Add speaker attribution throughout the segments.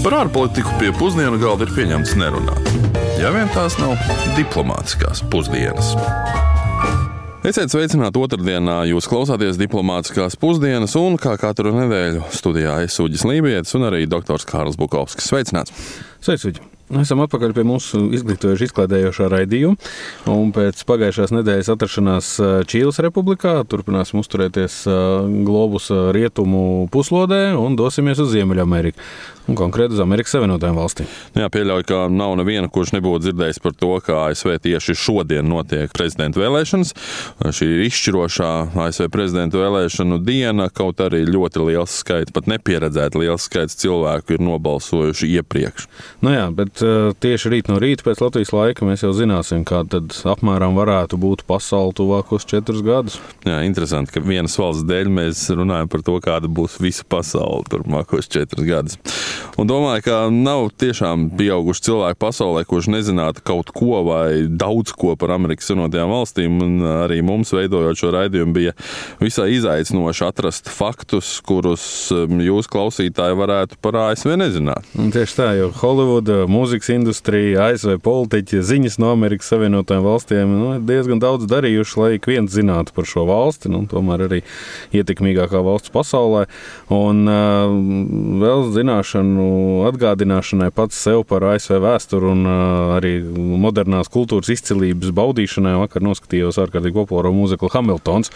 Speaker 1: Par ārpolitiku pie pusdienu galda ir pieņemts nerunāt. Ja vien tās nav diplomātiskās pusdienas. Esiet sveicināti otrdienā, jūs klausāties diplomātiskās pusdienas, un kā katru nedēļu studijā es Uģis Lībijams un arī doktors Kārls Bukovskis. Sveicināts!
Speaker 2: Sveicināts! Esam atpakaļ pie mūsu izglītojoša, izklaidējošā raidījuma. Un pēc pagājušās nedēļas atrašanās Čīles republikā turpināsim uzturēties globus rietumu puslodē un dosimies uz Ziemeļameriku. Un konkrēti uz Amerikas Savienotajām valstīm.
Speaker 1: Jā, pieļauju, ka nav neviena, kurš nebūtu dzirdējis par to, ka ASV tieši šodien notiek prezidenta vēlēšanas. Šī ir izšķirošā ASV prezidenta vēlēšanu diena, kaut arī ļoti liels skaits, pat nepieredzēti liels skaits cilvēku ir nobalsojuši iepriekš.
Speaker 2: Nu jā, bet tieši rīt no rīta pēc Latvijas laika mēs jau zināsim, kāda apmēram varētu būt pasaule tuvākos četrus gadus.
Speaker 1: Jā, interesanti, ka vienas valsts dēļ mēs runājam par to, kāda būs visa pasaule turpmākos četrus gadus. Un domāju, ka nav tiešām pieauguši cilvēki pasaulē, kurš nezinātu kaut ko vai daudz ko par Amerikas Savienotajām valstīm. Un arī mums, veidojot šo raidījumu, bija visai izaicinoši atrast faktus, kurus jūs, klausītāji, varētu par ASV nezināt.
Speaker 2: Un tieši tā, jo Holivuda, mūzikas industrija, ASV politiķi, ziņas no Amerikas Savienotajām valstīm nu, ir diezgan daudz darījuši, lai ik viens zinātu par šo valsti. Nu, tomēr arī ietekmīgākā valsts pasaulē. Un uh, vēl zināšanu atgādināšanai pats sev par ASV vēsturi un arī modernās kultūras izcilības baudīšanai. Vakar noskatījos ārkārtīgi populāro mūziklu Hamiltons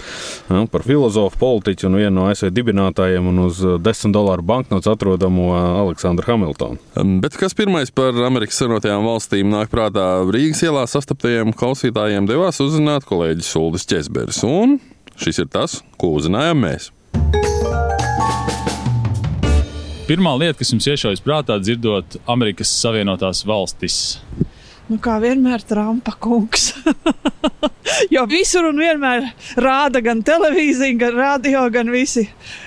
Speaker 2: par filozofu, politiķu un vienu no ASV dibinātājiem un uz 10 dolāru banknotes atrodamo Aleksandru Hamiltonu.
Speaker 1: Bet kas pirmais par Amerikas Savienotajām valstīm nāk prātā Rīgas ielā sastaptajiem klausītājiem devās uzzināt kolēģis Uldis Česberis. Un šis ir tas, ko uzzinājām mēs.
Speaker 3: Pirmā lieta, kas jums iešaujas prātā, dzirdot Amerikas Savienotās valstis.
Speaker 4: Nu, kā vienmēr, Trumpa kungs. jo visur un vienmēr rāda gan televīzija, gan radio, gan visi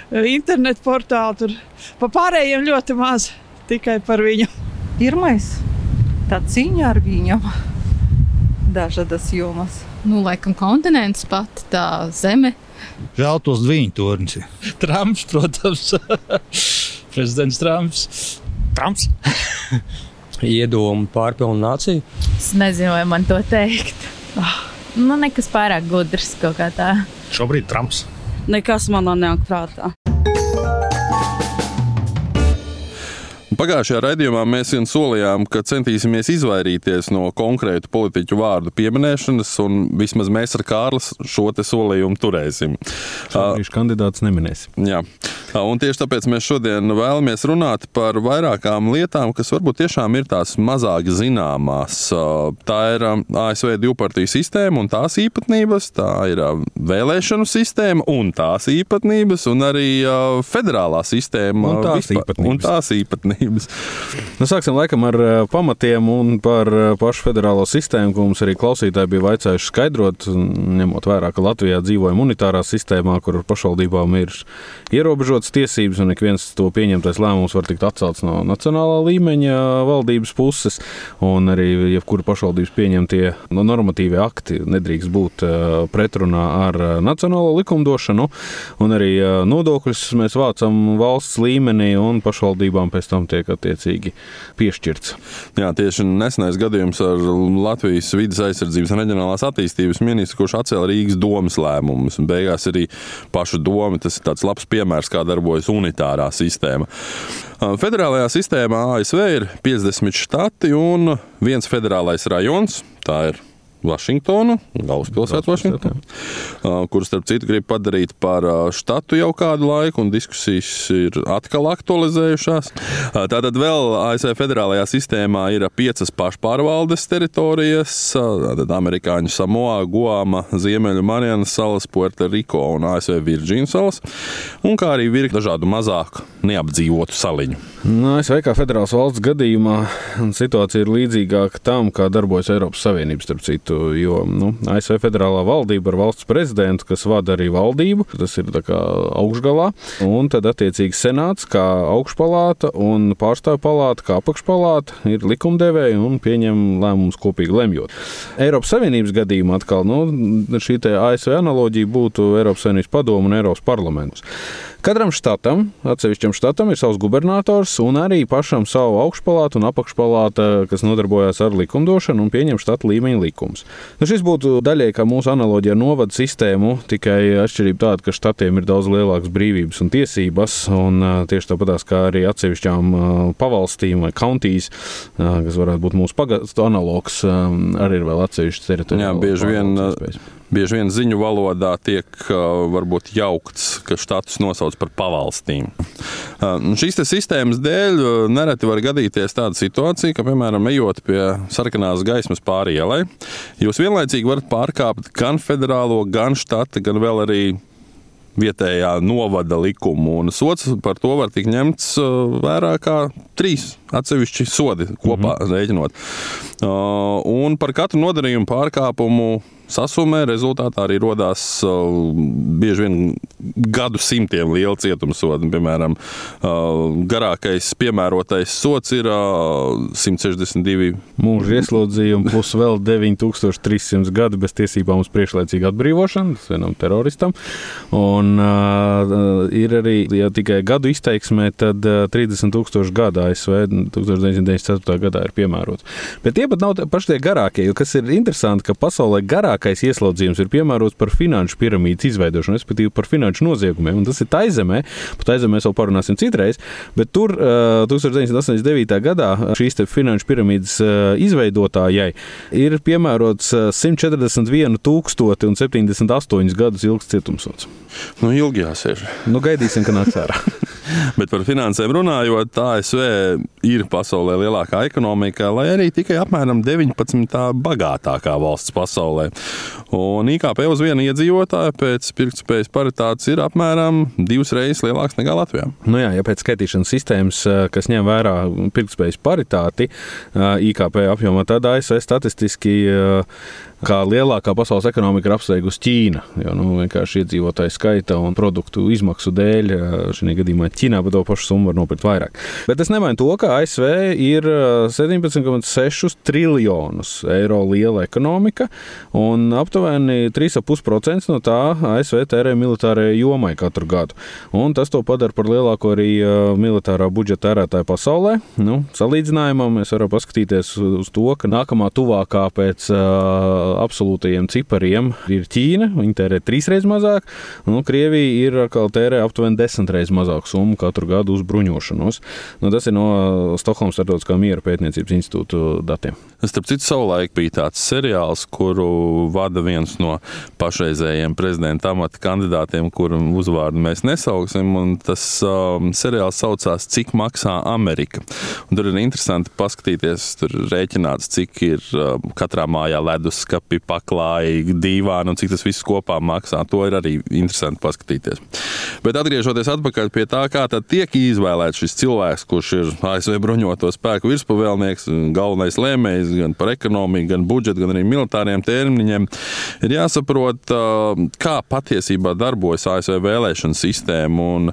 Speaker 4: internetu portāli. Tur pa pārējiem ļoti maz, tikai par viņu.
Speaker 5: Pirmais - tā cīņa ar viņu dažādas jomas.
Speaker 6: Nu, laikam, kontinents pat tā zeme.
Speaker 7: Žēl tos dviņu torņus.
Speaker 3: Trumps, protams, prezidents Trumps.
Speaker 8: Trumps. Iedomu pārpilnu nāciju.
Speaker 6: Es nezinu, vai man to teikt. Oh, nu, nekas pārāk gudrs kaut kā tā.
Speaker 7: Šobrīd Trumps.
Speaker 9: Nekas manā nāk prātā.
Speaker 1: Pagājušajā raidījumā mēs vien solījām, ka centīsimies izvairīties no konkrētu politiķu vārdu pieminēšanas, un vismaz mēs ar Kārlis šo solījumu turēsim.
Speaker 2: Šobrīd kandidāts neminēs.
Speaker 1: Jā. Un tieši tāpēc mēs šodien vēlamies runāt par vairākām lietām, kas varbūt tiešām ir tās mazāk zināmās. Tā ir ASV divpartiju sistēma un tās īpatnības, tā ir vēlēšanu sistēma un tās īpatnības, un arī federālā sistēma
Speaker 2: un tās
Speaker 1: vispār,
Speaker 2: īpatnības.
Speaker 1: Un tās īpatnības.
Speaker 2: Nu, sāksim laikam ar pamatiem un par pašu federālo sistēmu, ko mums arī klausītāji bija vaicājuši skaidrot, ņemot vērā, ka Latvijā dzīvojam unitārā sistēmā, kur pašvaldībām ir ierobežotas tiesības, un ik viens to pieņemtais lēmums var tikt atcelts no nacionālā līmeņa valdības puses, un arī jebkura pašvaldības pieņemtie no normatīvie akti nedrīkst būt pretrunā ar nacionālo likumdošanu, un arī nodokļus mēs vācam valsts līmenī, un pašvaldībām pēc tam tiek attiecīgi piešķirts.
Speaker 1: Jā, tieši nesenais gadījums ar Latvijas vidas aizsardzības un reģionālās attīstības ministru, kurš atcēla Rīgas domas lēmumus, un beigās arī pašu domu. Tas ir tāds labs piemērs, kā darbojas unitārā sistēma. Federālajā sistēmā ASV ir 50 štati un viens federālais rajons. Tā ir Vašingtonu, galvaspilsētu Vašingtonu, kur starp citu grib padarīt par štatu jau kādu laiku, un diskusijas ir atkal aktualizējušās. Tātad vēl ASV federālajā sistēmā ir piecas pašpārvaldes teritorijas - tad amerikāņu Samoa, Guama, Ziemeļu Marianas salas, Puerto Rico un ASV Virģīnu salas, un kā arī virkni dažādu mazāku neapdzīvotu saliņu.
Speaker 2: Nu, ASV kā federāls valsts gadījumā situācija ir līdzīgāka tam, kā darbojas Eiropas Savienības starp citu jo nu, ASV federālā valdība ar valsts prezidentu, kas vada arī valdību, tas ir augšgalā, un tad attiecīgi senāts kā augšpalāta un pārstāvju palāta kā apakšpalāta ir likumdevēja un pieņem lēmumus kopīgi lemjot. Eiropas Savienības gadījumā atkal nu, šī ASV analoģija būtu Eiropas Savienības padomu un Eiropas parlaments. Katram štatam, atsevišķam štatam, ir savs gubernators un arī pašam savu augšpalātu un apakšpalāta, kas nodarbojas ar likumdošanu un pieņem štata līmeņa likumus. Nu, šis būtu daļai kā mūsu analoģija ar novadu sistēmu, tikai atšķirība tāda, ka štatiem ir daudz lielākas brīvības un tiesības, un tieši tāpatās kā arī atsevišķām pavalstīm vai countīs, kas varētu būt mūsu pagastu analogs, arī ir vēl atsevišķas teritorijas.
Speaker 1: Jā, bieži vien. Bieži vien ziņu valodā tiek varbūt jaukts, ka štatus nosauc par pavalstīm. Šīs sistēmas dēļ nereti var gadīties tāda situācija, ka, piemēram, ejot pie sarkanās gaismas pāri ielai, jūs vienlaicīgi varat pārkāpt gan federālo, gan štata, gan vēl arī vietējā novada likumu. Un sots par to var tikt ņemts vērā kā trīs atsevišķi sodi kopā mm -hmm. rēķinot. Un par katru nodarījumu pārkāpumu sasumē rezultātā arī radās uh, bieži vien gadu simtiem liela cietumsoda. Piemēram, uh, garākais piemērotais sots ir uh, 162
Speaker 2: mūža ieslodzījumu, plus vēl 9300 gadi bez tiesībām uz priekšlaicīgu atbrīvošanu vienam teroristam. Un uh, ir arī, ja tikai gadu izteiksmē, tad uh, 30 tūkstoši gadu ASV 1994. gadā ir piemērots. Bet tie pat nav paši tie garākie, jo kas ir interesanti, ka pasaulē garāk augstākais ieslodzījums ir piemērots par finanšu piramīdas izveidošanu, respektīvi par finanšu noziegumiem. Un tas ir Taizemē, par Taizemē mēs vēl parunāsim citreiz, bet tur uh, 1989. gadā šīs finanšu piramīdas izveidotājai ir piemērots 141 tūkstoti un 78 gadus ilgs cietumsots.
Speaker 1: Nu, ilgi jāsēž.
Speaker 2: Nu, gaidīsim, ka nāks ārā.
Speaker 1: Bet par finansēm runājot, ASV ir pasaulē lielākā ekonomika, lai arī tikai apmēram 19. bagātākā valsts pasaulē. Un IKP uz vienu iedzīvotāju pēc pirktspējas paritātes ir apmēram divas reizes lielāks nekā Latvijā.
Speaker 2: Nu jā, ja pēc skaitīšanas sistēmas, kas ņem vērā pirktspējas paritāti IKP apjomā, tad ASV statistiski kā lielākā pasaules ekonomika ir apsteigusi Ķīna. Jo nu, vienkārši iedzīvotāju skaita un produktu izmaksu dēļ šī gadījumā Ķīnā par to pašu summu var nopirkt vairāk. Bet tas nemaina to, ka ASV ir 17,6 triljonus eiro liela ekonomika un aptuveni 3,5% no tā ASV tērē militārajai jomai katru gadu. Un tas to padara par lielāko arī militārā budžeta tērētāju pasaulē. Nu, salīdzinājumā mēs varam paskatīties uz to, ka nākamā tuvākā pēc uh, absolūtajiem cipariem ir Ķīna. Viņi tērē trīs reizes mazāk, un nu, Krievija ir atkal tērē aptuveni desmit reizes mazāku summu katru gadu uz bruņošanos. Nu, tas ir no Stokholmas Startautiskā miera pētniecības institūta datiem.
Speaker 1: Starp citu, savulaik bija tāds seriāls, kuru vada viens no pašreizējiem prezidenta amata kandidātiem, kuru uzvārdu mēs nesauksim. Tas um, seriāls saucās Cik maksā Amerika. Un tur ir interesanti paskatīties, tur rēķināts, cik ir um, katrā mājā leduskapi, paklāji, dīvāni un cik tas viss kopā maksā. To ir arī interesanti paskatīties. Bet atgriežoties atpakaļ pie tā, kā tad tiek izvēlēts šis cilvēks, kurš ir ASV bruņoto spēku virspavēlnieks, galvenais lēmējs gan par ekonomiku, gan budžetu, gan arī militāriem termiņiem, ir jāsaprot, kā patiesībā darbojas ASV vēlēšana sistēma un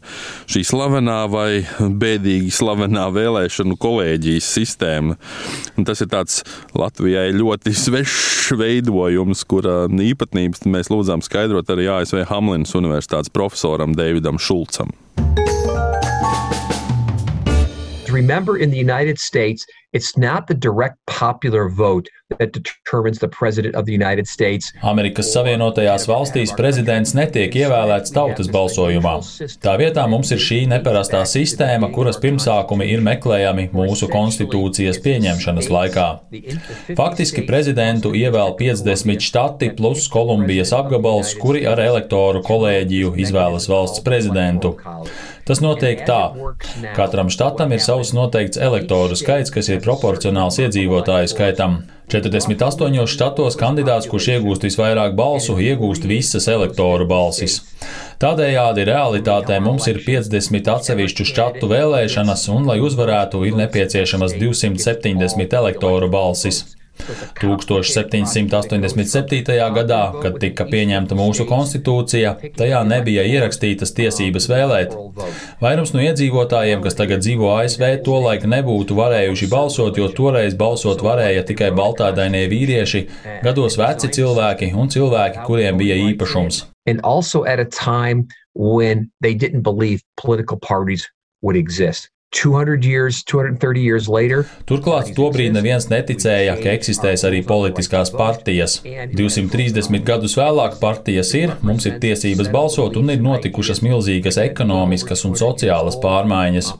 Speaker 1: šī slavenā vai bēdīgi slavenā vēlēšanu kolēģijas sistēma. Un tas ir tāds Latvijai ļoti svešs veidojums, kura īpatnības mēs lūdzām skaidrot arī ASV Hamlinas Universitātes profesoram Davidam Šulcam.
Speaker 10: Remember, in the United States, It's not the direct popular vote that determines the president of the United States.
Speaker 3: Amerikas Savienotajās valstīs prezidents netiek ievēlēts tautas balsojumā. Tā vietā mums ir šī neparastā sistēma, kuras pirmsākumi ir meklējami mūsu konstitūcijas pieņemšanas laikā. Faktiski prezidentu ievēl 50 štati plus Kolumbijas apgabals, kuri ar elektoru kolēģiju izvēlas valsts prezidentu. Tas notiek tā. Katram štatam ir savs noteikts elektoru skaits, kas ir proporcionāls iedzīvotāju skaitam. 48 štatos kandidāts, kurš iegūst visvairāk balsu, iegūst visas elektoru balsis. Tādējādi realitātē mums ir 50 atsevišķu štatu vēlēšanas, un, lai uzvarētu, ir nepieciešamas 270 elektoru balsis. 1787. gadā, kad tika pieņemta mūsu konstitūcija, tajā nebija ierakstītas tiesības vēlēt. Vairums no iedzīvotājiem, kas tagad dzīvo ASV, tolaik nebūtu varējuši balsot, jo toreiz balsot varēja tikai baltādainie vīrieši, gados veci cilvēki un cilvēki, kuriem bija īpašums.
Speaker 10: And also at a time when they didn't believe political parties would exist. 200 years, 230 years later.
Speaker 3: Turklāt tobrīd neviens neticēja, ka eksistēs arī politiskās partijas. 230 gadus vēlāk partijas ir, mums ir tiesības balsot un ir notikušas milzīgas ekonomiskas un sociālas pārmaiņas.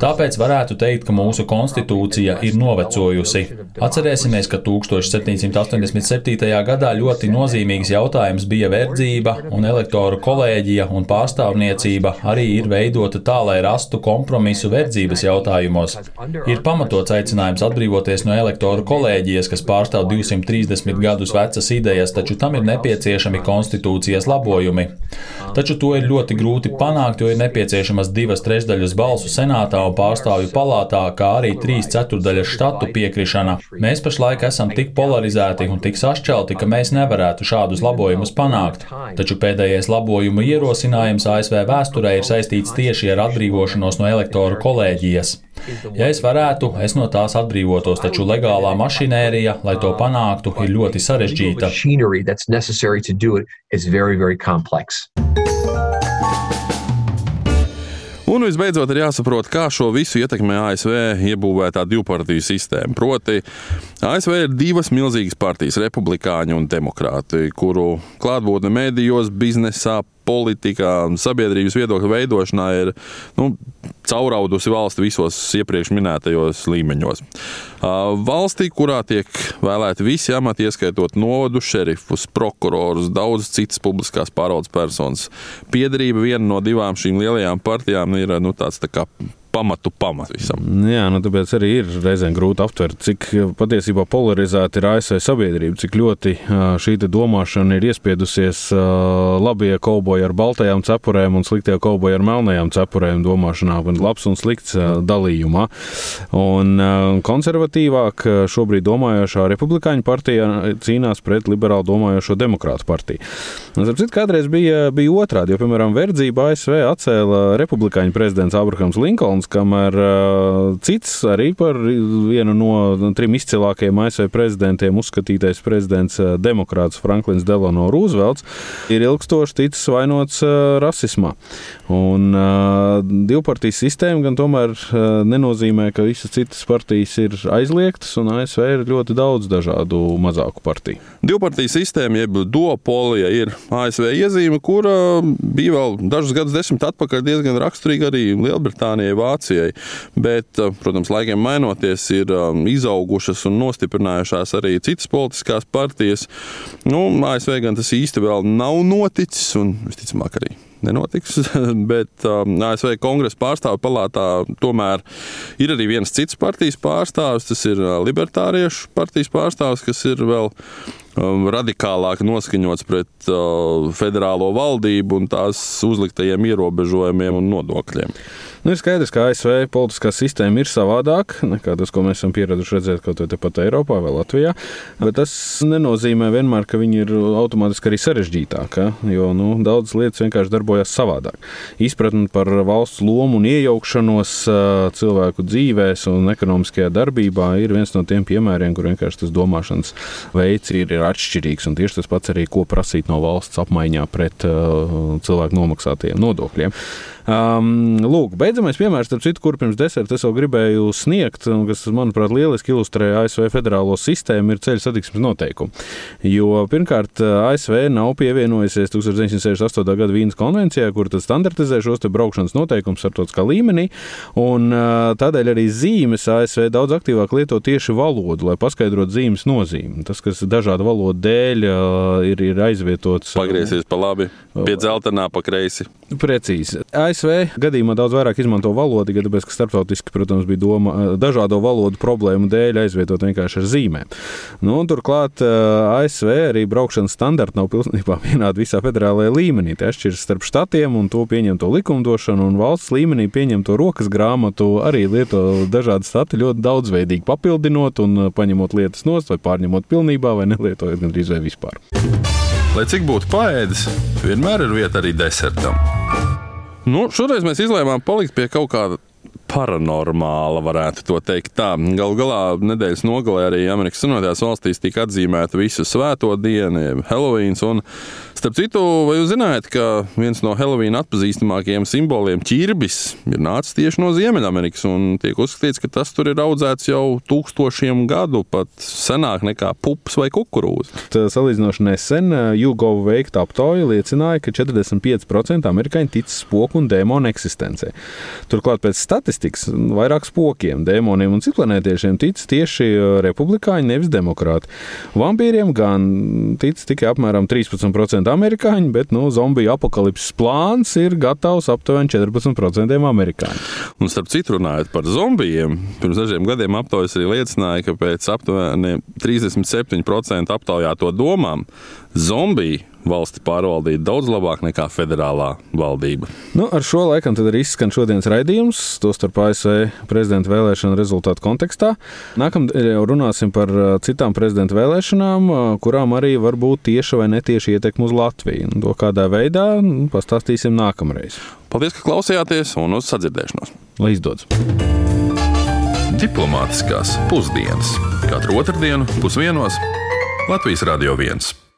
Speaker 3: Tāpēc varētu teikt, ka mūsu konstitūcija ir novecojusi. Atcerēsimies, ka 1787. gadā ļoti nozīmīgs jautājums bija verdzība un elektoru kolēģija un pārstāvniecība arī ir veidota tā, lai rastu kompromisu verdzību aizsardzības jautājumos. Ir pamatots aicinājums atbrīvoties no elektoru kolēģijas, kas pārstāv 230 gadus vecas idejas, taču tam ir nepieciešami konstitūcijas labojumi. Taču to ir ļoti grūti panākt, jo ir nepieciešamas divas trešdaļas balsu senātā un pārstāvju palātā, kā arī trīs ceturdaļas štatu piekrišana. Mēs pašlaik esam tik polarizēti un tik sašķelti, ka mēs nevarētu šādus labojumus panākt. Taču pēdējais labojumu ierosinājums ASV vēsturē ir saistīts tieši ar atbrīvošanos no elektoru kolēģijas privilēģijas. Ja es varētu, es no tās atbrīvotos, taču legālā mašinērija, lai to panāktu, ir ļoti sarežģīta.
Speaker 1: Un visbeidzot, ir jāsaprot, kā šo visu ietekmē ASV iebūvētā divpartiju sistēma. Proti, ASV ir divas milzīgas partijas, republikāņi un demokrāti, kuru klātbūtne medijos, biznesā, politikā un sabiedrības viedokļa veidošanā ir nu, cauraudusi valsti visos iepriekš minētajos līmeņos. Valstī, kurā tiek vēlēti visi amati, ieskaitot novadu šerifus, prokurorus, daudzas citas publiskās pārvaldes personas, piedarība viena no divām šīm lielajām partijām ir nu, tāds tā kā pamatu pamatu visam.
Speaker 2: Jā, nu, tāpēc arī ir reizēm grūti aptvert, cik patiesībā polarizēta ir ASV sabiedrība, cik ļoti šī domāšana ir iespiedusies labie kauboji ar baltajām cepurēm un sliktie kauboji ar melnajām cepurēm domāšanā, labs un slikts dalījumā. Un konservatīvāk šobrīd domājošā republikāņu partija cīnās pret liberāli domājošo demokrātu partiju. Un, citu, kādreiz bija, bija otrādi, jo, piemēram, verdzību ASV atcēla republikāņu prezidents Abrahams Linkolns, Linkolns, kamēr cits arī par vienu no trim izcilākajiem ASV prezidentiem uzskatītais prezidents demokrāts Franklins Delano Roosevelts ir ilgstoši ticis vainots rasismā. Un divpartiju sistēma gan tomēr nenozīmē, ka visas citas partijas ir aizliegtas, un ASV ir ļoti daudz dažādu mazāku partiju.
Speaker 1: Divpartiju sistēma, jeb duopolija, ir ASV iezīme, kura bija vēl dažus gadus desmit atpakaļ diezgan raksturīga arī Lielbritānijai, Vācijai. Bet, uh, protams, laikiem mainoties, ir um, izaugušas un nostiprinājušās arī citas politiskās partijas. Nu, ASV gan tas īsti vēl nav noticis, un visticamāk arī nenotiks. Bet um, ASV kongresa pārstāvju palātā tomēr ir arī viens cits partijas pārstāvis. Tas ir uh, Libertāriešu partijas pārstāvis, kas ir vēl radikālāk noskaņots pret uh, federālo valdību un tās uzliktajiem ierobežojumiem un nodokļiem.
Speaker 2: Nu, ir skaidrs, ka ASV politiskā sistēma ir savādāka nekā tas, ko mēs esam pieraduši redzēt kaut vai tepat Eiropā vai Latvijā. Bet tas nenozīmē vienmēr, ka viņi ir automātiski arī sarežģītāki, jo nu, daudzas lietas vienkārši darbojas savādāk. Izpratne par valsts lomu un iejaukšanos cilvēku dzīvēs un ekonomiskajā darbībā ir viens no tiem piemēriem, kur vienkārši tas domāšanas veids ir, ir atšķirīgs. Un tieši tas pats arī, ko prasīt no valsts apmaiņā pret uh, cilvēku nomaksātajiem nodokļiem. Um, lūk, beidzamais piemērs, starp citu, kur pirms deserta es vēl gribēju sniegt, un kas, manuprāt, lieliski ilustrē ASV federālo sistēmu, ir ceļu satiksmes noteikumi. Jo pirmkārt, ASV nav pievienojusies 1968. gada Vīnas konvencijā, kur tad standartizē šos braukšanas noteikumus starptautiskā līmenī, un tādēļ arī zīmes ASV daudz aktīvāk lieto tieši valodu, lai paskaidrotu zīmes nozīmi. Tas, kas dažādu valodu dēļ ir, ir aizvietots.
Speaker 1: Pagriezies pa labi, pie dzeltenā, pa kreisi.
Speaker 2: Precīzi. ASV gadījumā daudz vairāk izmanto valodu, tāpēc, ka starptautiski, protams, bija doma dažādo valodu problēmu dēļ aizvietot vienkārši ar zīmēm. Nu, turklāt ASV arī braukšanas standarti nav pilnībā vienādi visā federālajā līmenī. Tie atšķiras starp štatiem un to pieņemto likumdošanu, un valsts līmenī pieņemto rokas grāmatu arī lieto dažādi stati ļoti daudzveidīgi papildinot un paņemot lietas nost vai pārņemot pilnībā vai nelietojot gandrīz vai vispār.
Speaker 1: Lai cik būtu paēdis, vienmēr ir vieta arī desertam. Nu, šoreiz mēs izlēmām palikt pie kaut kāda paranormāla, varētu to teikt. Tā. Galu galā nedēļas nogalē arī Amerikas Savienotajās valstīs tika atzīmēta visu svēto dienu, Halloween. Starp citu, vai jūs zinājāt, ka viens no Halloween atpazīstamākajiem simboliem, ķirbis, ir nācis tieši no Ziemeļamerikas un tiek uzskatīts, ka tas tur ir audzēts jau tūkstošiem gadu, pat senāk nekā pupas vai kukurūza.
Speaker 2: Salīdzinoši nesen YouGov veikta aptauja liecināja, ka 45% amerikāņi tic spoku un dēmonu eksistencei. Turklāt pēc statistikas vairāk spokiem, dēmoniem un citplanētiešiem tic tieši republikāņi, nevis demokrāti. Vampīriem gan tic tikai apmēram 13% amerikāņi, bet nu, zombiju apakālipses plāns ir gatavs aptuveni 14% amerikāņu.
Speaker 1: Un starp citu, runājot par zombijiem, pirms dažiem gadiem aptaujas arī liecināja, ka pēc aptuveni 37% aptaujāto domām zombiji valsti pārvaldīt daudz labāk nekā federālā valdība.
Speaker 2: Nu, ar šo laikam arī izskan šodienas raidījums, tostarp ASV prezidenta vēlēšanu rezultātu kontekstā. Nākamnedēļ jau runāsim par uh, citām prezidenta vēlēšanām, uh, kurām arī var būt tieša vai netieša ietekme uz Latviju. Un to kādā veidā nu, pastāstīsim nākamreiz.
Speaker 1: Paldies, ka klausījāties un uz sadzirdēšanos.
Speaker 2: Lai izdodas!
Speaker 1: Diplomātiskās pusdienas katru otrdienu pusdienos Latvijas Radio 1.